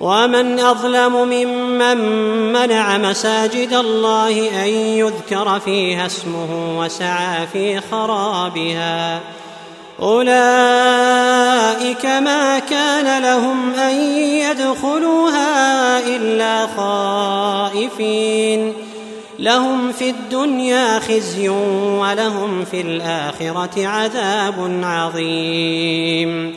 ومن أظلم ممن منع مساجد الله أن يذكر فيها اسمه وسعى في خرابها. أولئك ما كان لهم أن يدخلوها إلا خائفين. لهم في الدنيا خزي ولهم في الآخرة عذاب عظيم.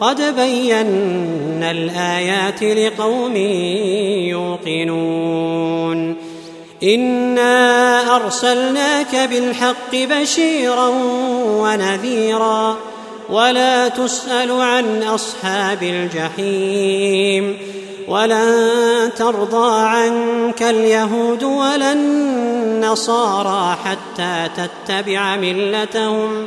قد بينا الآيات لقوم يوقنون. إنا أرسلناك بالحق بشيرا ونذيرا ولا تسأل عن أصحاب الجحيم. ولن ترضى عنك اليهود ولا النصارى حتى تتبع ملتهم.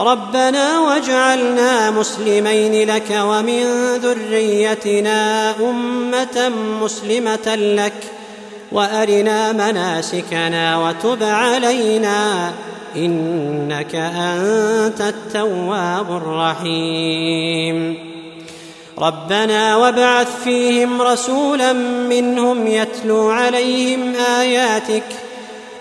ربنا واجعلنا مسلمين لك ومن ذريتنا أمة مسلمة لك وأرنا مناسكنا وتب علينا إنك أنت التواب الرحيم. ربنا وابعث فيهم رسولا منهم يتلو عليهم آياتك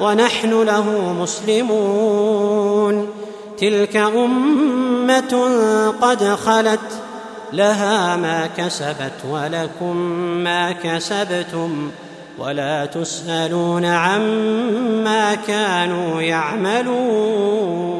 ونحن له مسلمون. تلك أمة قد خلت لها ما كسبت ولكم ما كسبتم ولا تسألون عما كانوا يعملون.